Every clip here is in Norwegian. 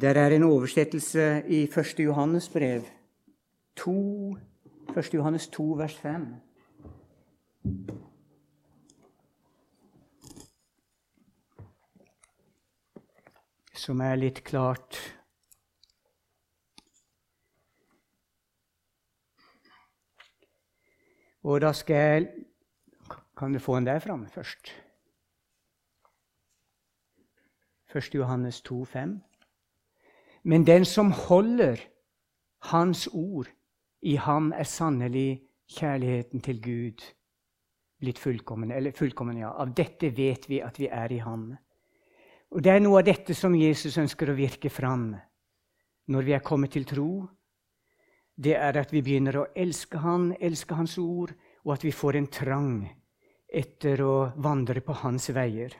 Der er en oversettelse i 1. Johannes brev, 2, 1. Johannes 2, vers 5. Som er litt klart Og da skal jeg Kan du få den der framme først? 1. Johannes 2, 5. Men den som holder Hans ord, i ham er sannelig kjærligheten til Gud blitt fullkommen. Eller fullkommen, ja. Av dette vet vi at vi er i ham. Og Det er noe av dette som Jesus ønsker å virke fram når vi er kommet til tro. Det er at vi begynner å elske Han, elske Hans ord, og at vi får en trang etter å vandre på Hans veier.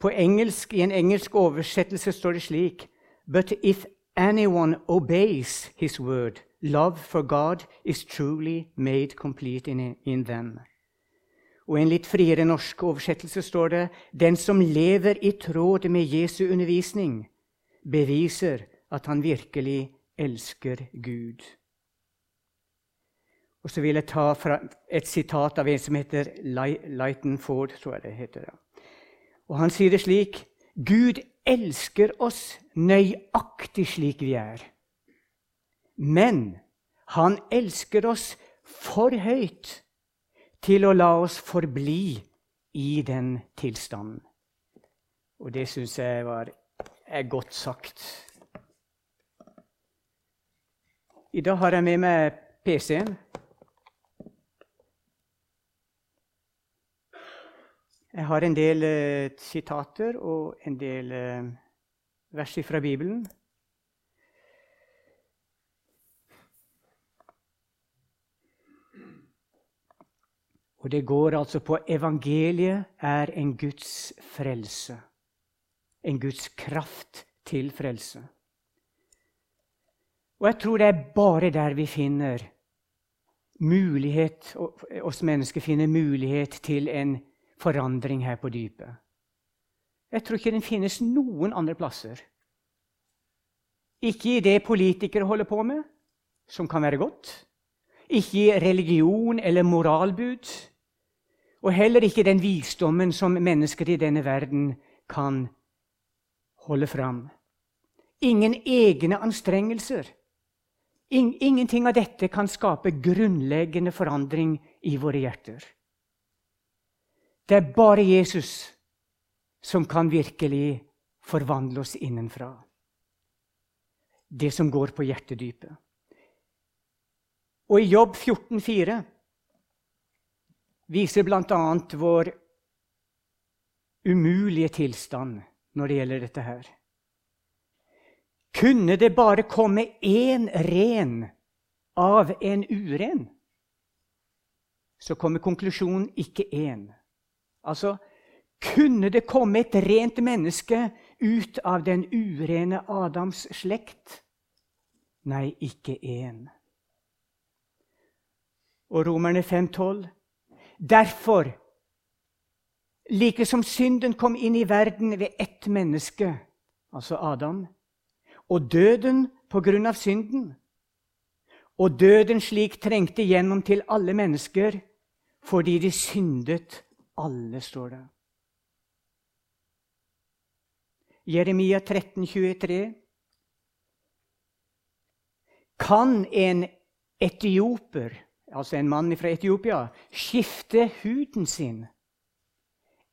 På engelsk, I en engelsk oversettelse står det slik But if anyone obeys his word, love for God is truly made complete in, in them. Og I en litt friere norsk oversettelse står det Den som lever i tråd med Jesu undervisning, beviser at han virkelig elsker Gud. Og så vil jeg ta et sitat av en som heter Lighton Ford. tror jeg det heter. Og Han sier det slik Gud elsker oss nøyaktig slik vi er. Men han elsker oss for høyt til å la oss forbli i den tilstanden. Og det syns jeg var, er godt sagt. I dag har jeg med meg PC-en. Jeg har en del eh, sitater og en del eh, vers fra Bibelen. Og det går altså på evangeliet er en Guds frelse. En Guds kraft til frelse. Og jeg tror det er bare der vi finner mulighet, oss mennesker finner mulighet til en forandring her på dypet. Jeg tror ikke den finnes noen andre plasser. Ikke i det politikere holder på med, som kan være godt. Ikke i religion eller moralbud. Og heller ikke den visdommen som mennesker i denne verden kan holde fram. Ingen egne anstrengelser. Ingenting av dette kan skape grunnleggende forandring i våre hjerter. Det er bare Jesus som kan virkelig forvandle oss innenfra. Det som går på hjertedypet. Og i Jobb 14,4 viser bl.a. vår umulige tilstand når det gjelder dette her. Kunne det bare komme én ren av en uren? Så kommer konklusjonen ikke én. Altså, kunne det komme et rent menneske ut av den urene Adams slekt? Nei, ikke én. Og Romerne 5,12.: Derfor, like som synden kom inn i verden ved ett menneske, altså Adam, og døden på grunn av synden, og døden slik trengte gjennom til alle mennesker fordi de syndet alle, står det. Jeremia 13, 23. Kan en etioper, altså en mann fra Etiopia, skifte huden sin?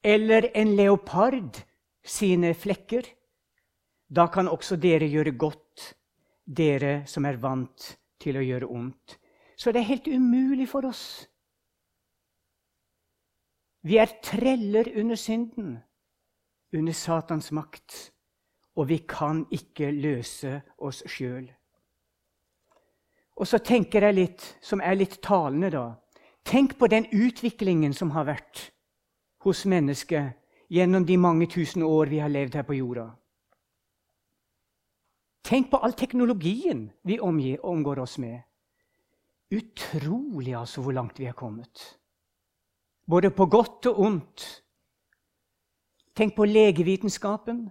Eller en leopard sine flekker? Da kan også dere gjøre godt, dere som er vant til å gjøre ondt. Så det er helt umulig for oss vi er treller under synden, under Satans makt, og vi kan ikke løse oss sjøl. Og så tenker jeg litt, som er litt talende, da Tenk på den utviklingen som har vært hos mennesket gjennom de mange tusen år vi har levd her på jorda. Tenk på all teknologien vi omgår oss med. Utrolig altså hvor langt vi har kommet både på godt og ondt. Tenk på legevitenskapen.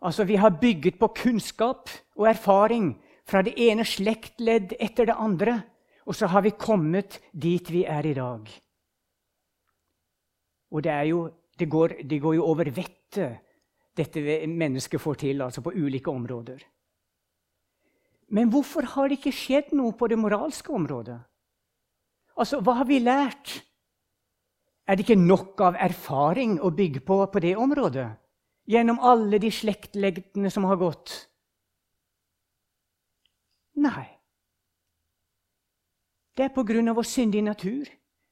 Altså, Vi har bygget på kunnskap og erfaring fra det ene slektledd etter det andre. Og så har vi kommet dit vi er i dag. Og det, jo, det, går, det går, jo over vettet, dette mennesket får til, altså på ulike områder. Men hvorfor har det ikke skjedd noe på det moralske området? Altså, Hva har vi lært? Er det ikke nok av erfaring å bygge på på det området? Gjennom alle de slektleddene som har gått? Nei. Det er av vår syndige natur.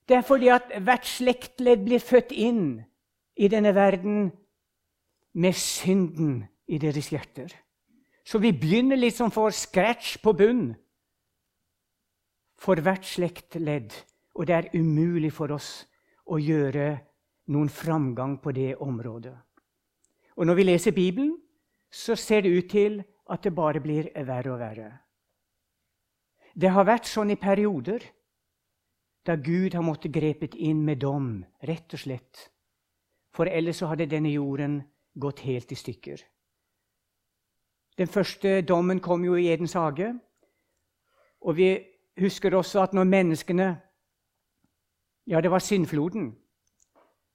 Det er fordi at hvert slektledd blir født inn i denne verden med synden i deres hjerter. Så vi begynner litt som for scratch på bunn for hvert slektledd. Og det er umulig for oss å gjøre noen framgang på det området. Og når vi leser Bibelen, så ser det ut til at det bare blir verre og verre. Det har vært sånn i perioder da Gud har måttet grepet inn med dom, rett og slett. For ellers så hadde denne jorden gått helt i stykker. Den første dommen kom jo i Edens hage. Og vi husker også at når menneskene ja, det var syndfloden.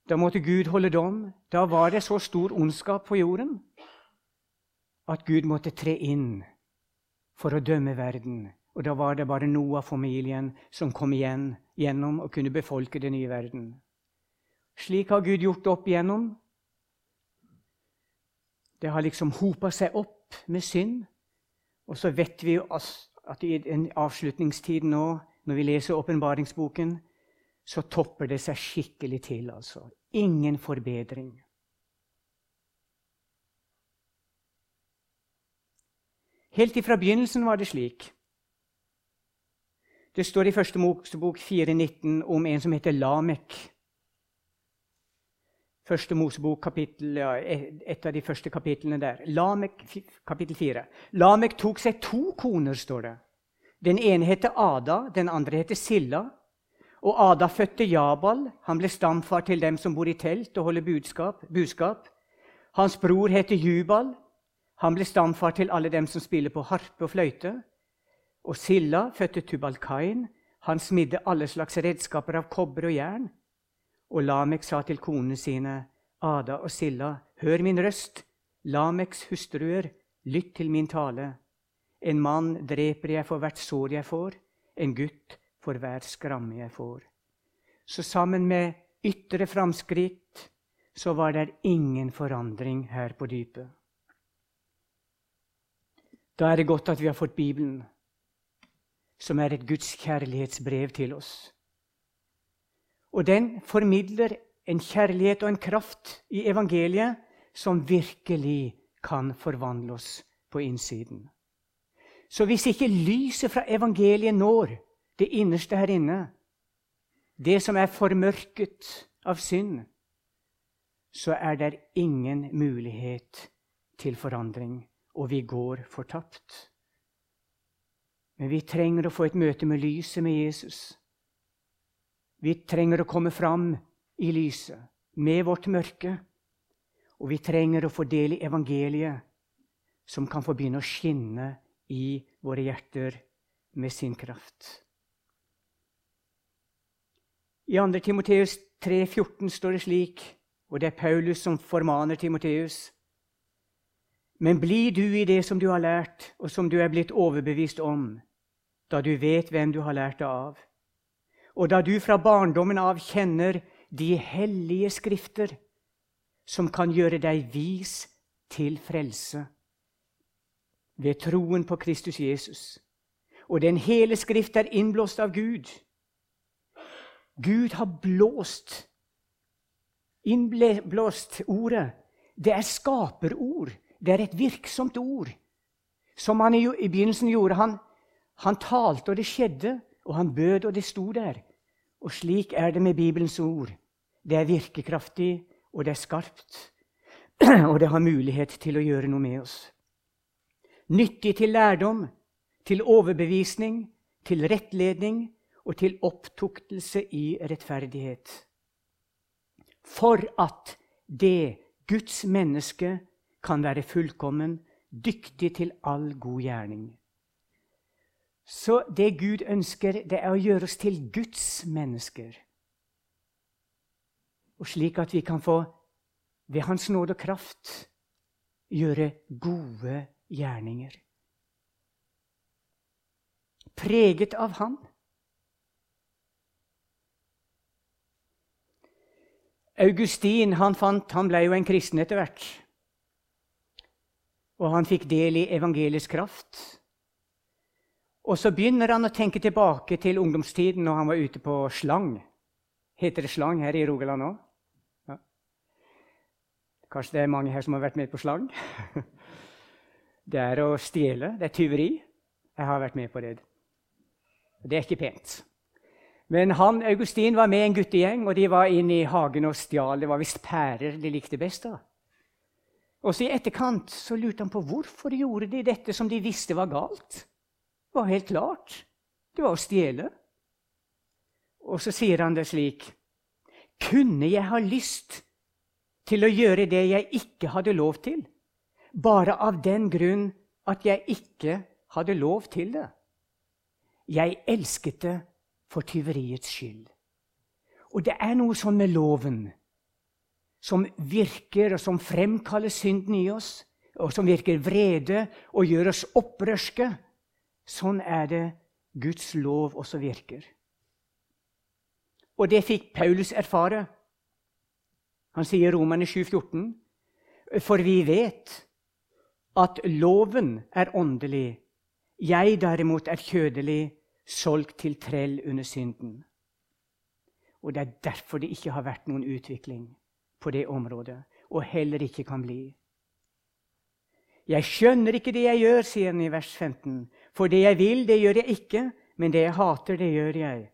Da måtte Gud holde dom. Da var det så stor ondskap på jorden at Gud måtte tre inn for å dømme verden. Og da var det bare Noah-familien som kom igjen gjennom og kunne befolke den nye verden. Slik har Gud gjort opp igjennom. Det har liksom hopa seg opp med synd. Og så vet vi at i avslutningstiden avslutningstid nå, når vi leser åpenbaringsboken, så topper det seg skikkelig til. altså. Ingen forbedring. Helt ifra begynnelsen var det slik. Det står i Første Mosebok 4,19 om en som heter Lamek. Første Mosebok, kapittel, ja, et av de første kapitlene der. Lamek, kapittel 4. Lamek tok seg to koner, står det. Den ene heter Ada, den andre heter Silla. Og Ada fødte Jabal. Han ble stamfar til dem som bor i telt og holder budskap. budskap. Hans bror heter Jubal. Han ble stamfar til alle dem som spiller på harpe og fløyte. Og Silla fødte Tubalkain. Han smidde alle slags redskaper av kobber og jern. Og Lamek sa til konene sine, Ada og Silla, hør min røst. Lameks hustruer, lytt til min tale. En mann dreper jeg for hvert sår jeg får. En gutt for hver skramme jeg får. Så sammen med ytre framskritt så var det ingen forandring her på dypet. Da er det godt at vi har fått Bibelen, som er et Guds kjærlighetsbrev til oss. Og den formidler en kjærlighet og en kraft i evangeliet som virkelig kan forvandle oss på innsiden. Så hvis ikke lyset fra evangeliet når det innerste her inne, det som er formørket av synd, så er det ingen mulighet til forandring, og vi går fortapt. Men vi trenger å få et møte med lyset med Jesus. Vi trenger å komme fram i lyset med vårt mørke. Og vi trenger å få del i evangeliet, som kan få begynne å skinne i våre hjerter med sin kraft. I 2. Timoteus 3,14 står det slik, og det er Paulus som formaner Timoteus. Men bli du i det som du har lært, og som du er blitt overbevist om, da du vet hvem du har lært det av, og da du fra barndommen av kjenner de hellige skrifter, som kan gjøre deg vis til frelse ved troen på Kristus Jesus. Og den hele Skrift er innblåst av Gud Gud har blåst Innblåst ordet. Det er skaperord. Det er et virksomt ord. Som han i, begynnelsen gjorde. Han, han talte, og det skjedde. Og han bød, og det sto der. Og slik er det med Bibelens ord. Det er virkekraftig, og det er skarpt. Og det har mulighet til å gjøre noe med oss. Nyttig til lærdom, til overbevisning, til rettledning, og til opptuktelse i rettferdighet. For at det Guds menneske kan være fullkommen, dyktig til all god gjerning. Så det Gud ønsker, det er å gjøre oss til Guds mennesker. Og slik at vi kan få, ved Hans nåde og kraft, gjøre gode gjerninger. Preget av Han. Augustin han, fant, han ble jo en kristen etter hvert. Og han fikk del i evangeliets kraft. Og så begynner han å tenke tilbake til ungdomstiden når han var ute på slang. Heter det slang her i Rogaland òg? Ja. Kanskje det er mange her som har vært med på slang? Det er å stjele. Det er tyveri. Jeg har vært med på det. Det er ikke pent. Men han, Augustin var med en guttegjeng, og de var inne i hagen og stjal. Det var visst pærer de likte best. da. Og så I etterkant så lurte han på hvorfor gjorde de dette som de visste var galt. Det var helt klart. Det var å stjele. Og så sier han det slik Kunne jeg ha lyst til å gjøre det jeg ikke hadde lov til, bare av den grunn at jeg ikke hadde lov til det? Jeg elsket det for tyveriets skyld. Og det er noe sånn med loven som virker, og som fremkaller synden i oss, og som virker vrede og gjør oss opprørske. Sånn er det Guds lov også virker. Og det fikk Paulus erfare. Han sier i Romerne 7,14.: For vi vet at loven er åndelig, jeg derimot er kjødelig, solgt til trell under synden. Og det er derfor det ikke har vært noen utvikling på det området, og heller ikke kan bli. Jeg skjønner ikke det jeg gjør, sier han i vers 15. For det jeg vil, det gjør jeg ikke, men det jeg hater, det gjør jeg.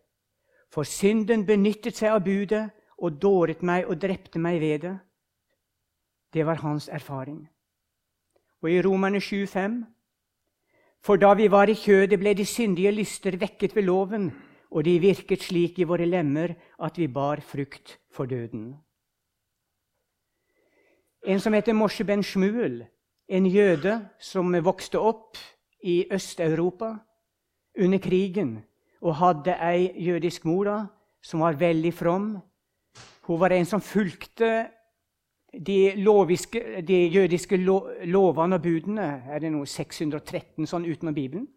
For synden benyttet seg av budet og dåret meg og drepte meg ved det. Det var hans erfaring. Og i Romerne 7,5.: For da vi var i kjødet, ble de syndige lyster vekket ved loven, og de virket slik i våre lemmer at vi bar frukt for døden. En som heter Moshe ben Shmuel, en jøde som vokste opp i Øst-Europa under krigen og hadde ei jødisk mor da, som var veldig from. Hun var en som fulgte de, loviske, de jødiske lo, lovene og budene. Er det noe 613 sånn utenom Bibelen?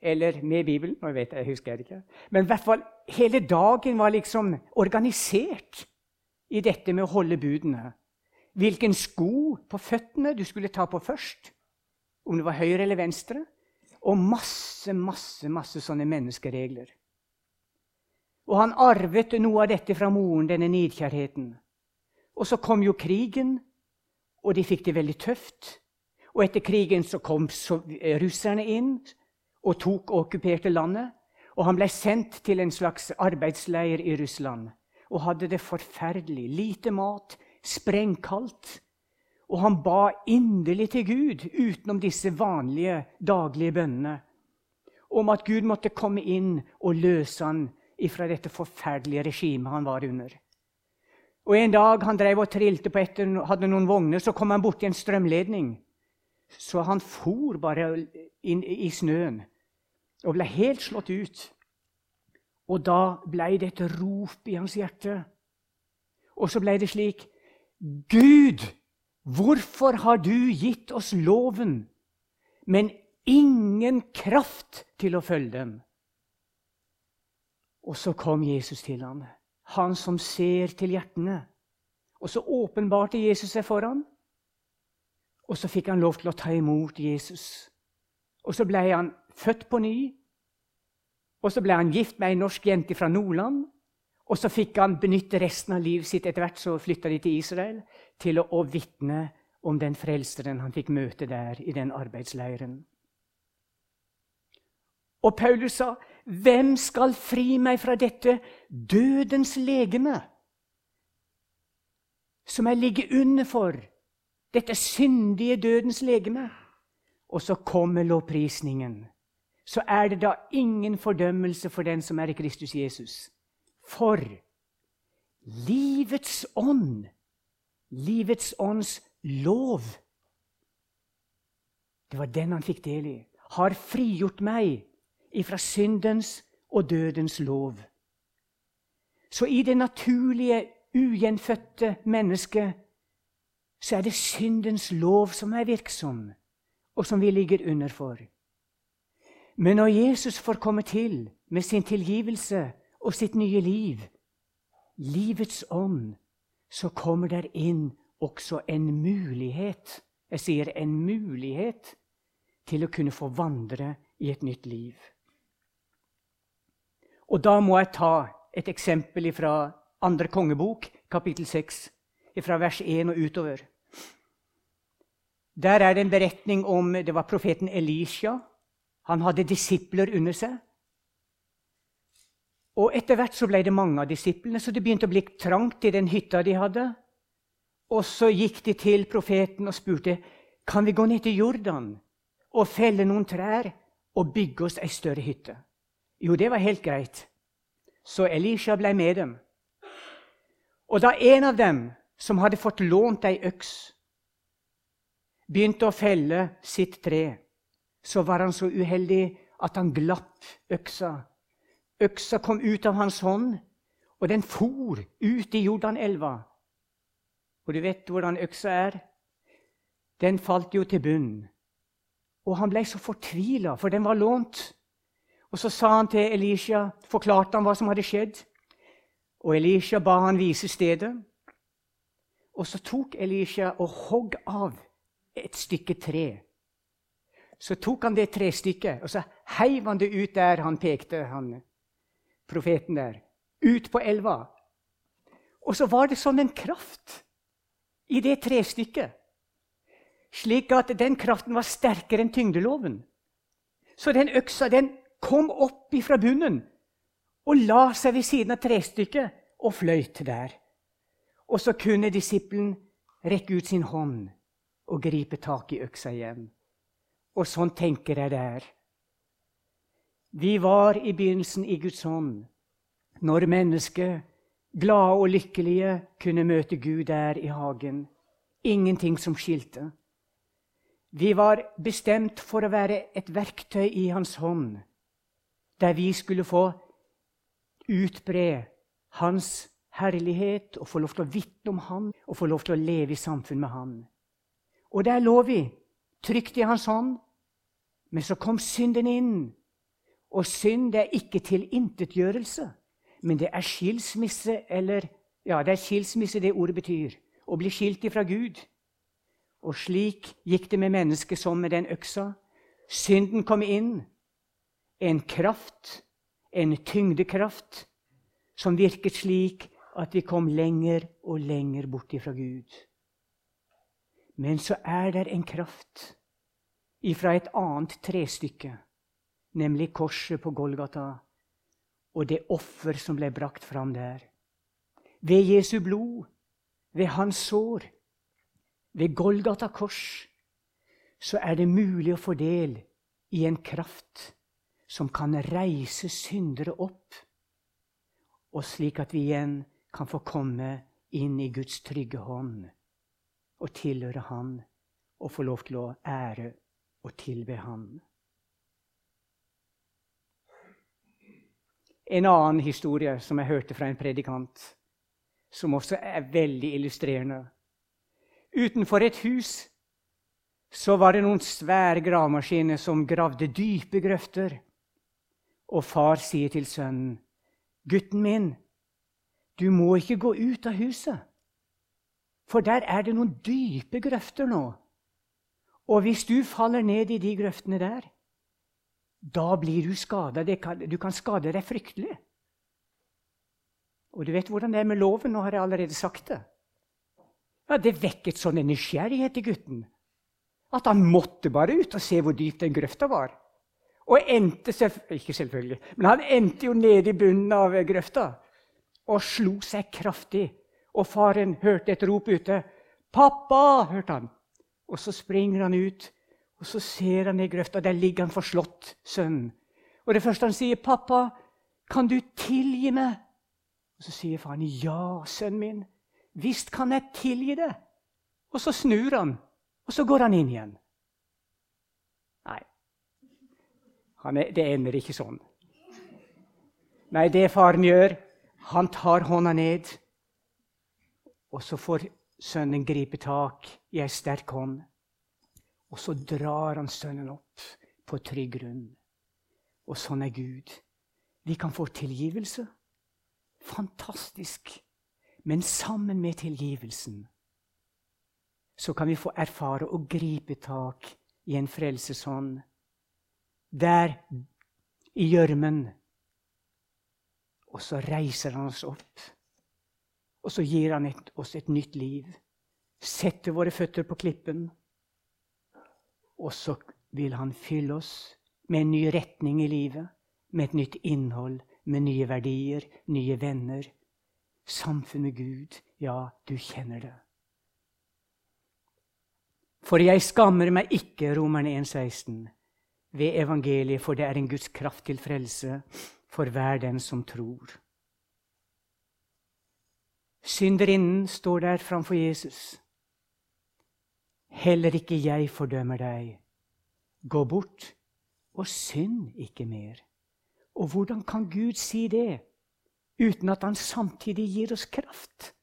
Eller med Bibelen? Jeg, vet jeg, husker jeg ikke. Men i hvert fall, hele dagen var liksom organisert i dette med å holde budene. Hvilken sko på føttene du skulle ta på først om det var høyre eller venstre, og masse, masse, masse sånne menneskeregler. Og han arvet noe av dette fra moren, denne nidkjærheten. Og så kom jo krigen, og de fikk det veldig tøft. Og etter krigen så kom russerne inn og tok og okkuperte landet. Og han ble sendt til en slags arbeidsleir i Russland og hadde det forferdelig. Lite mat, sprengkaldt. Og han ba inderlig til Gud, utenom disse vanlige daglige bønnene, om at Gud måtte komme inn og løse han ifra dette forferdelige regimet han var under. Og En dag han drev og trilte på etter, hadde noen vogner, så kom han borti en strømledning. Så han for bare inn i snøen og ble helt slått ut. Og da ble det et rop i hans hjerte. Og så ble det slik Gud! Hvorfor har du gitt oss loven, men ingen kraft til å følge dem? Og så kom Jesus til ham, han som ser til hjertene. Og så åpenbarte Jesus seg for ham. Og så fikk han lov til å ta imot Jesus. Og så ble han født på ny. Og så ble han gift med ei norsk jente fra Nordland. Og så fikk han benytte resten av livet sitt etter hvert så flytta de til Israel, til å, å vitne om den frelseren han fikk møte der i den arbeidsleiren. Og Paulus sa, 'Hvem skal fri meg fra dette dødens legeme?' Som jeg ligger under for, dette syndige dødens legeme. Og så kommer lovprisningen. Så er det da ingen fordømmelse for den som er i Kristus Jesus. For livets ånd, livets ånds lov. Det var den han fikk del i. Har frigjort meg ifra syndens og dødens lov. Så i det naturlige, ugjenfødte mennesket så er det syndens lov som er virksom, og som vi ligger under for. Men når Jesus får komme til med sin tilgivelse og sitt nye liv, livets ånd, så kommer der inn også en mulighet Jeg sier en mulighet til å kunne få vandre i et nytt liv. Og da må jeg ta et eksempel fra andre kongebok, kapittel 6, fra vers 1 og utover. Der er det en beretning om det var profeten Elisha. Han hadde disipler under seg. Og Etter hvert så ble det mange av disiplene, så det begynte å bli trangt i den hytta de hadde. Og så gikk de til profeten og spurte kan vi gå ned til Jordan og felle noen trær og bygge oss ei større hytte. Jo, det var helt greit. Så Elisha ble med dem. Og da en av dem, som hadde fått lånt ei øks, begynte å felle sitt tre, så var han så uheldig at han glapp øksa. Øksa kom ut av hans hånd, og den for ut i Jordanelva. Og du vet hvordan øksa er? Den falt jo til bunn. Og han ble så fortvila, for den var lånt. Og så sa han til Elisha, forklarte han hva som hadde skjedd. Og Elisha ba han vise stedet. Og så tok Elisha og hogg av et stykke tre. Så tok han det trestykket og så heiv han det ut der han pekte, han, profeten der. Ut på elva. Og så var det sånn en kraft i det trestykket. Slik at den kraften var sterkere enn tyngdeloven. Så den øksa den kom opp ifra bunnen og la seg ved siden av trestykket og fløyt der. Og så kunne disippelen rekke ut sin hånd og gripe tak i øksa igjen. Og sånn tenker jeg det er. Vi var i begynnelsen i Guds hånd, når mennesket, glade og lykkelige, kunne møte Gud der i hagen. Ingenting som skilte. Vi var bestemt for å være et verktøy i Hans hånd, der vi skulle få utbre Hans herlighet og få lov til å vitne om Han og få lov til å leve i samfunn med Han. Og der lå vi, trygt i hans hånd. Men så kom synden inn. Og synd er ikke tilintetgjørelse, men det er skilsmisse eller Ja, det er skilsmisse det ordet betyr. Å bli skilt ifra Gud. Og slik gikk det med mennesket som med den øksa. Synden kom inn. En kraft, en tyngdekraft, som virket slik at vi kom lenger og lenger bort ifra Gud. Men så er det en kraft ifra et annet trestykke, nemlig korset på Golgata og det offer som ble brakt fram der. Ved Jesu blod, ved hans sår, ved Golgata kors, så er det mulig å få del i en kraft som kan reise syndere opp, og slik at vi igjen kan få komme inn i Guds trygge hånd og tilhøre Han og få lov til å ære og tilbe Han. En annen historie som jeg hørte fra en predikant, som også er veldig illustrerende. Utenfor et hus så var det noen svære gravemaskiner som gravde dype grøfter. Og far sier til sønnen, 'Gutten min, du må ikke gå ut av huset.' For der er det noen dype grøfter nå. Og hvis du faller ned i de grøftene der, da blir du skada. Du kan skade deg fryktelig. Og du vet hvordan det er med loven. Nå har jeg allerede sagt det. Ja, Det vekket sånn en nysgjerrighet i gutten at han måtte bare ut og se hvor dypt den grøfta var. Og endte ikke selvfølgelig, men han endte jo nede i bunnen av grøfta og slo seg kraftig og faren hørte et rop ute. 'Pappa!' hørte han. Og så springer han ut, og så ser han i grøfta. Der ligger han forslått, sønnen. Og det første han sier, 'Pappa, kan du tilgi meg?' Og Så sier faren, 'Ja, sønnen min. Visst kan jeg tilgi det.' Og så snur han, og så går han inn igjen. Nei, er, det ender ikke sånn. Nei, det faren gjør, han tar hånda ned, og så får sønnen gripe tak i ei sterk hånd. Og så drar han sønnen opp på trygg grunn. Og sånn er Gud. Vi kan få tilgivelse. Fantastisk. Men sammen med tilgivelsen så kan vi få erfare å gripe tak i en frelseshånd. Der i gjørmen. Og så reiser han oss opp. Og så gir han et, oss et nytt liv. Setter våre føtter på klippen. Og så vil han fylle oss med en ny retning i livet, med et nytt innhold, med nye verdier, nye venner. Samfunn med Gud. Ja, du kjenner det. For jeg skammer meg ikke, Romerne 1,16, ved evangeliet, for det er en Guds kraft til frelse for hver den som tror. Synderinnen står der framfor Jesus. Heller ikke jeg fordømmer deg. Gå bort og synd ikke mer. Og hvordan kan Gud si det uten at han samtidig gir oss kraft?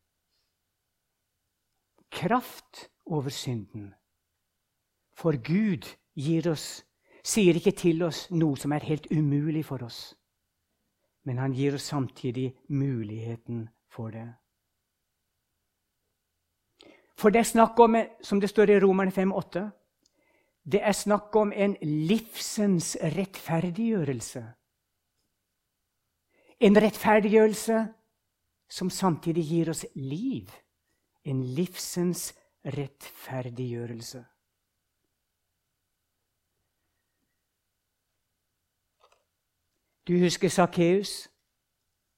Kraft over synden. For Gud gir oss, sier ikke til oss noe som er helt umulig for oss. Men han gir oss samtidig muligheten for det. For det er snakk om, som det står i Romerne 5,8 Det er snakk om en livsens rettferdiggjørelse. En rettferdiggjørelse som samtidig gir oss liv. En livsens rettferdiggjørelse. Du husker Sakkeus?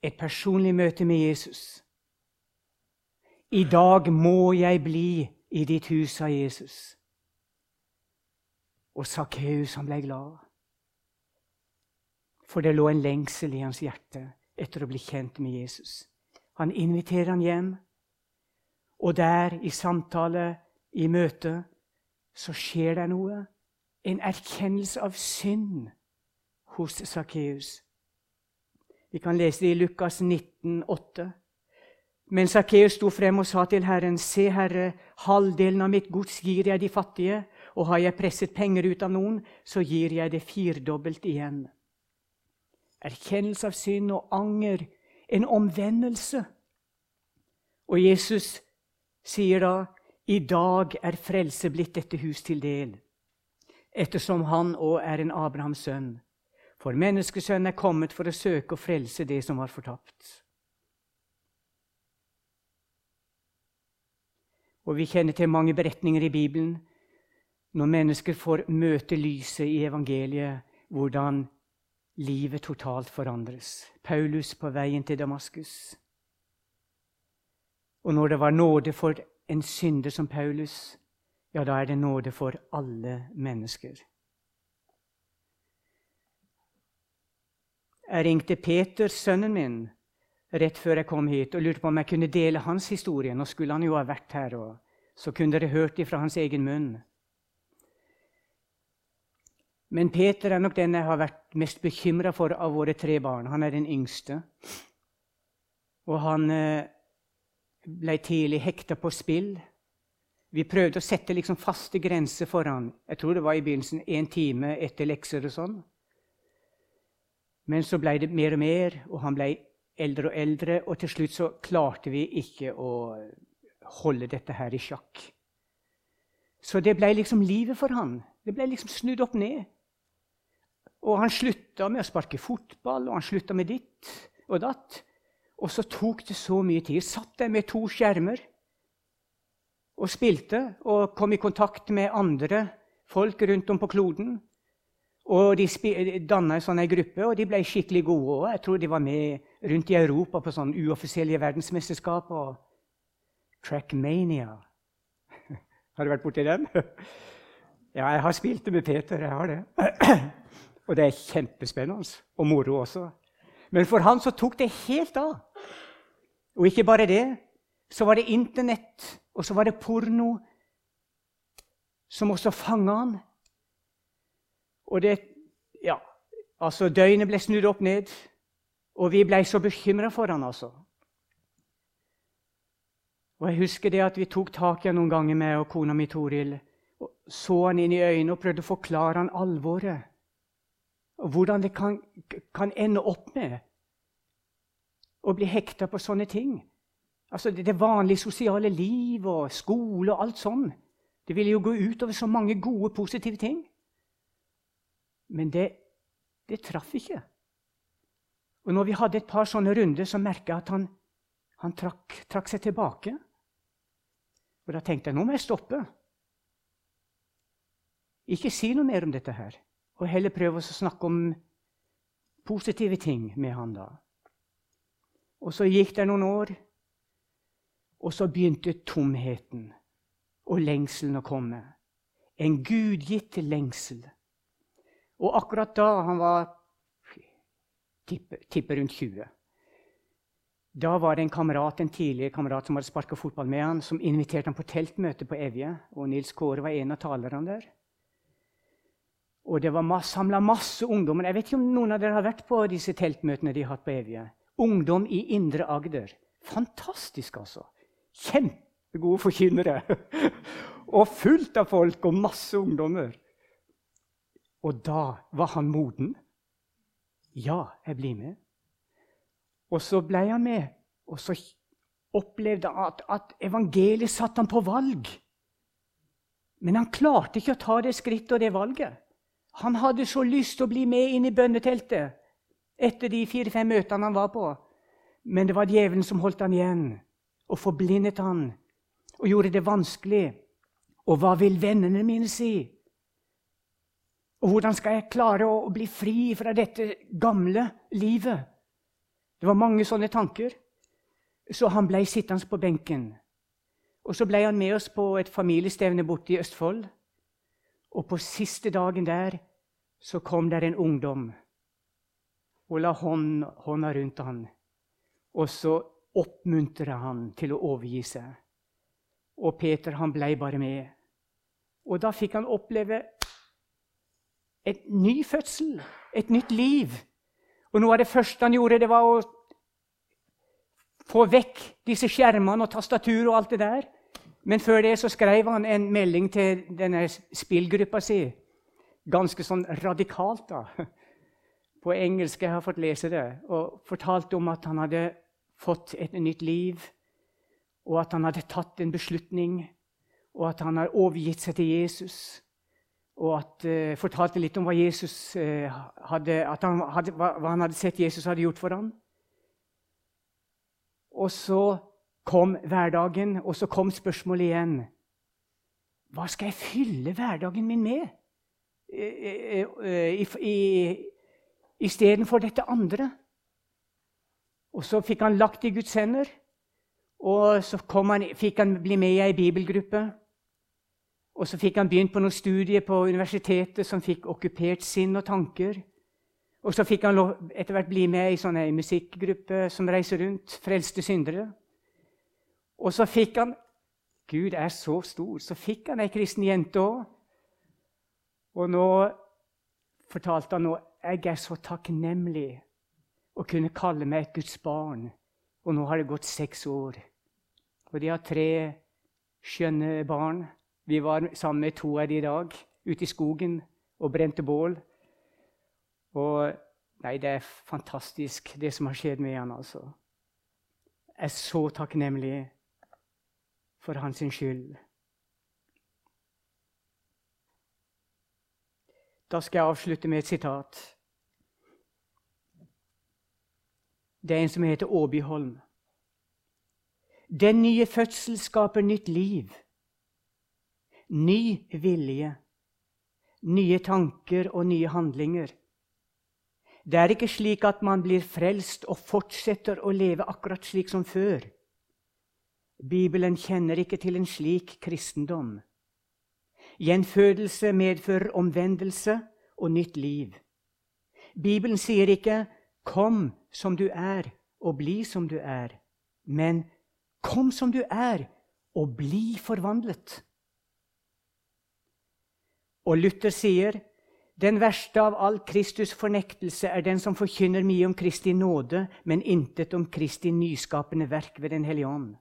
Et personlig møte med Jesus. I dag må jeg bli i ditt hus, sa Jesus. Og Sakkeus ble glad. For det lå en lengsel i hans hjerte etter å bli kjent med Jesus. Han inviterer han hjem, og der, i samtale, i møte, så skjer det noe. En erkjennelse av synd hos Sakkeus. Vi kan lese det i Lukas 19, 8. Men Sakkeus sto frem og sa til Herren, Se, Herre, halvdelen av mitt gods gir jeg de fattige, og har jeg presset penger ut av noen, så gir jeg det firdobbelt igjen. Erkjennelse av synd og anger, en omvendelse. Og Jesus sier da, i dag er frelse blitt dette hus til del, ettersom han òg er en Abrahams sønn. For menneskesønnen er kommet for å søke og frelse det som var fortapt. Og vi kjenner til mange beretninger i Bibelen når mennesker får møte lyset i evangeliet, hvordan livet totalt forandres. Paulus på veien til Damaskus. Og når det var nåde for en synder som Paulus, ja, da er det nåde for alle mennesker. Jeg ringte Peter, sønnen min, rett før jeg kom hit, og lurte på om jeg kunne dele hans historie. Nå skulle han jo ha vært her, og så kunne dere hørt det fra hans egen munn. Men Peter er nok den jeg har vært mest bekymra for av våre tre barn. Han er den yngste. Og han eh, ble tidlig hekta på spill. Vi prøvde å sette liksom faste grenser for han. Jeg tror det var i begynnelsen én time etter lekser og sånn. Men så ble det mer og mer, og han ble eldre og eldre, og til slutt så klarte vi ikke å holde dette her i sjakk. Så det ble liksom livet for han. Det ble liksom snudd opp ned. Og han slutta med å sparke fotball, og han slutta med ditt og datt. Og så tok det så mye tid. Satt der med to skjermer og spilte og kom i kontakt med andre folk rundt om på kloden. Og De danna en sånn gruppe, og de ble skikkelig gode òg. Jeg tror de var med rundt i Europa på sånn uoffisielle verdensmesterskap. og Trackmania. Har du vært borti den? Ja, jeg har spilt det med Peter. jeg har det. Og det er kjempespennende. Og moro også. Men for han så tok det helt av. Og ikke bare det. Så var det Internett, og så var det porno, som også fanga han. Og det Ja, altså, døgnet ble snudd opp ned, og vi ble så bekymra for han, altså. Og Jeg husker det at vi tok tak i han noen ganger med og kona mi Toril. Og så han inn i øynene og prøvde å forklare han alvoret. Og hvordan det kan, kan ende opp med å bli hekta på sånne ting. Altså det, det vanlige sosiale liv og skole og alt sånn. Det ville jo gå utover så mange gode, positive ting. Men det, det traff ikke. Og når vi hadde et par sånne runder, så merka jeg at han, han trakk, trakk, seg tilbake. Og da tenkte jeg nå må jeg stoppe. Ikke si noe mer om dette her, og heller prøve å snakke om positive ting med han da. Og så gikk det noen år, og så begynte tomheten og lengselen å komme. En gudgitt lengsel. Og akkurat da han var tipper, tippe rundt 20 Da var det en kamerat, en tidligere kamerat som hadde sparka fotball med han, som inviterte han på teltmøte på Evje. Og Nils Kåre var en av talerne der. Og det var samla masse ungdommer. Jeg vet ikke om noen av dere har vært på disse teltmøtene de har hatt på Evje. Ungdom i Indre Agder. Fantastisk, altså. Kjempegode forkynnere. og fullt av folk og masse ungdommer. Og da var han moden. Ja, jeg blir med. Og så ble han med, og så opplevde han at, at evangeliet satte han på valg. Men han klarte ikke å ta det skrittet og det valget. Han hadde så lyst til å bli med inn i bønneteltet etter de fire-fem møtene han var på. Men det var djevelen som holdt han igjen og forblindet han og gjorde det vanskelig. Og hva vil vennene mine si? Og hvordan skal jeg klare å bli fri fra dette gamle livet? Det var mange sånne tanker. Så han ble sittende på benken. Og så ble han med oss på et familiestevne borte i Østfold. Og på siste dagen der så kom der en ungdom og la hånd, hånda rundt han. Og så oppmuntra han til å overgi seg. Og Peter han ble bare med. Og da fikk han oppleve et ny fødsel, et nytt liv. Og noe av det første han gjorde, det var å få vekk disse skjermene og tastaturet og alt det der. Men før det så skrev han en melding til denne spillgruppa si. Ganske sånn radikalt, da. På engelsk jeg har fått lese det. Og fortalte om at han hadde fått et nytt liv, og at han hadde tatt en beslutning, og at han har overgitt seg til Jesus. Og at, uh, fortalte litt om hva, Jesus, uh, hadde, han hadde, hva, han hadde sett Jesus hadde gjort for ham. Og så kom hverdagen, og så kom spørsmålet igjen. Hva skal jeg fylle hverdagen min med istedenfor dette andre? Og så fikk han lagt i Guds hender. Og så han, fikk han bli med i ei bibelgruppe. Og så fikk han begynt på noen studier på universitetet som fikk okkupert sinn og tanker. Og så fikk han etter hvert bli med i en musikkgruppe som reiser rundt. Frelste syndere. Og så fikk han Gud er så stor. Så fikk han ei kristen jente òg. Og nå fortalte han nå jeg er så takknemlig å kunne kalle meg et Guds barn. Og nå har det gått seks år. Og de har tre skjønne barn. Vi var sammen med to av de i dag, ute i skogen og brente bål. Og nei, det er fantastisk, det som har skjedd med han, altså. Jeg er så takknemlig for hans skyld. Da skal jeg avslutte med et sitat. Det er en som heter Åbyholm. Den nye fødsel skaper nytt liv. Ny vilje. Nye tanker og nye handlinger. Det er ikke slik at man blir frelst og fortsetter å leve akkurat slik som før. Bibelen kjenner ikke til en slik kristendom. Gjenfødelse medfører omvendelse og nytt liv. Bibelen sier ikke 'kom som du er, og bli som du er', men 'kom som du er, og bli forvandlet'. Og Luther sier den verste av all Kristus' fornektelse er den som forkynner mye om Kristi nåde, men intet om Kristi nyskapende verk ved Den hellige ånd.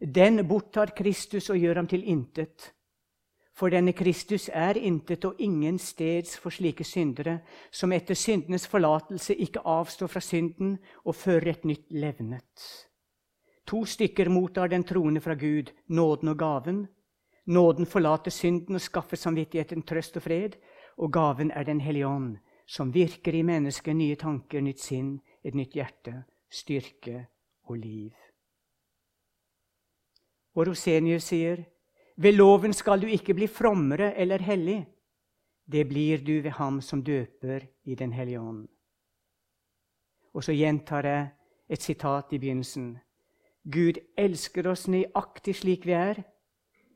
Den borttar Kristus og gjør ham til intet. For denne Kristus er intet og ingen steds for slike syndere, som etter syndenes forlatelse ikke avstår fra synden og fører et nytt levnet. To stykker mottar den troende fra Gud, nåden og gaven. Nåden forlater synden og skaffer samvittigheten trøst og fred. Og gaven er Den hellige ånd, som virker i mennesket nye tanker, nytt sinn, et nytt hjerte, styrke og liv. Og Rosenius sier, ved loven skal du ikke bli frommere eller hellig. Det blir du ved ham som døper i Den hellige ånd. Og så gjentar jeg et sitat i begynnelsen. Gud elsker oss nøyaktig slik vi er,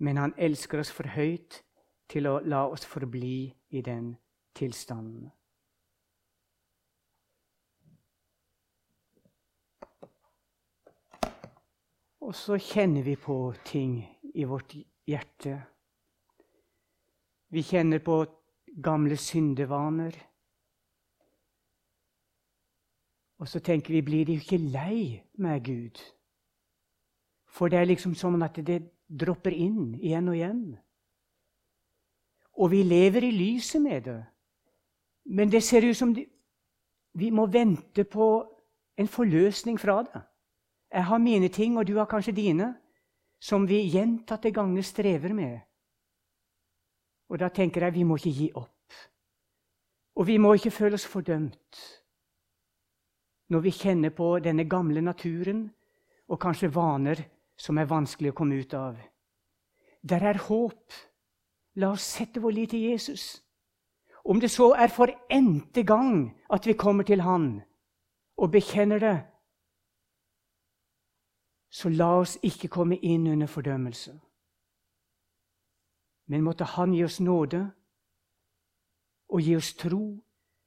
men han elsker oss for høyt til å la oss forbli i den tilstanden. Og så kjenner vi på ting i vårt hjerte. Vi kjenner på gamle syndevaner. Og så tenker vi blir de ikke lei med Gud? For det er liksom sånn at det dropper inn igjen og igjen. Og vi lever i lyset med det. Men det ser ut som de, vi må vente på en forløsning fra det. Jeg har mine ting, og du har kanskje dine, som vi gjentatte ganger strever med. Og da tenker jeg vi må ikke gi opp. Og vi må ikke føle oss fordømt når vi kjenner på denne gamle naturen og kanskje vaner som er vanskelig å komme ut av. Der er håp. La oss sette vår lit til Jesus. Om det så er for n-te gang at vi kommer til Han og bekjenner det, så la oss ikke komme inn under fordømmelse. Men måtte Han gi oss nåde og gi oss tro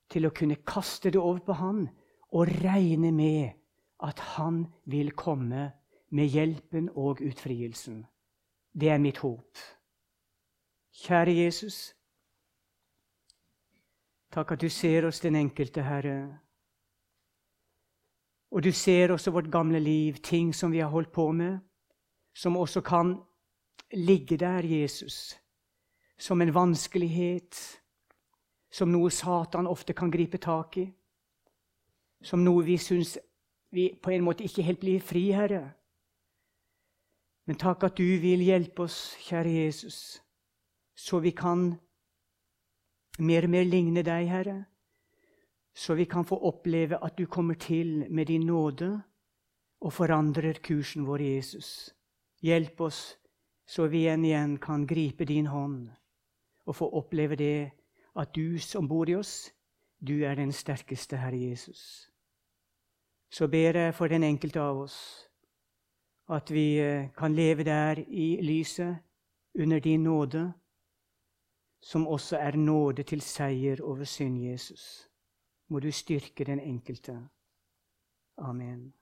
til å kunne kaste det over på Han og regne med at Han vil komme med hjelpen og utfrielsen. Det er mitt håp. Kjære Jesus. Takk at du ser oss, den enkelte, Herre. Og du ser også vårt gamle liv, ting som vi har holdt på med, som også kan ligge der, Jesus, som en vanskelighet, som noe Satan ofte kan gripe tak i, som noe vi syns vi på en måte ikke helt blir fri, Herre. Men takk at du vil hjelpe oss, kjære Jesus, så vi kan mer og mer ligne deg, Herre. Så vi kan få oppleve at du kommer til med din nåde og forandrer kursen vår, Jesus. Hjelp oss så vi igjen igjen kan gripe din hånd og få oppleve det at du som bor i oss, du er den sterkeste, Herre Jesus. Så ber jeg for den enkelte av oss at vi eh, kan leve der i lyset under din nåde, som også er nåde til seier over synd, Jesus. Må du styrke den enkelte. Amen.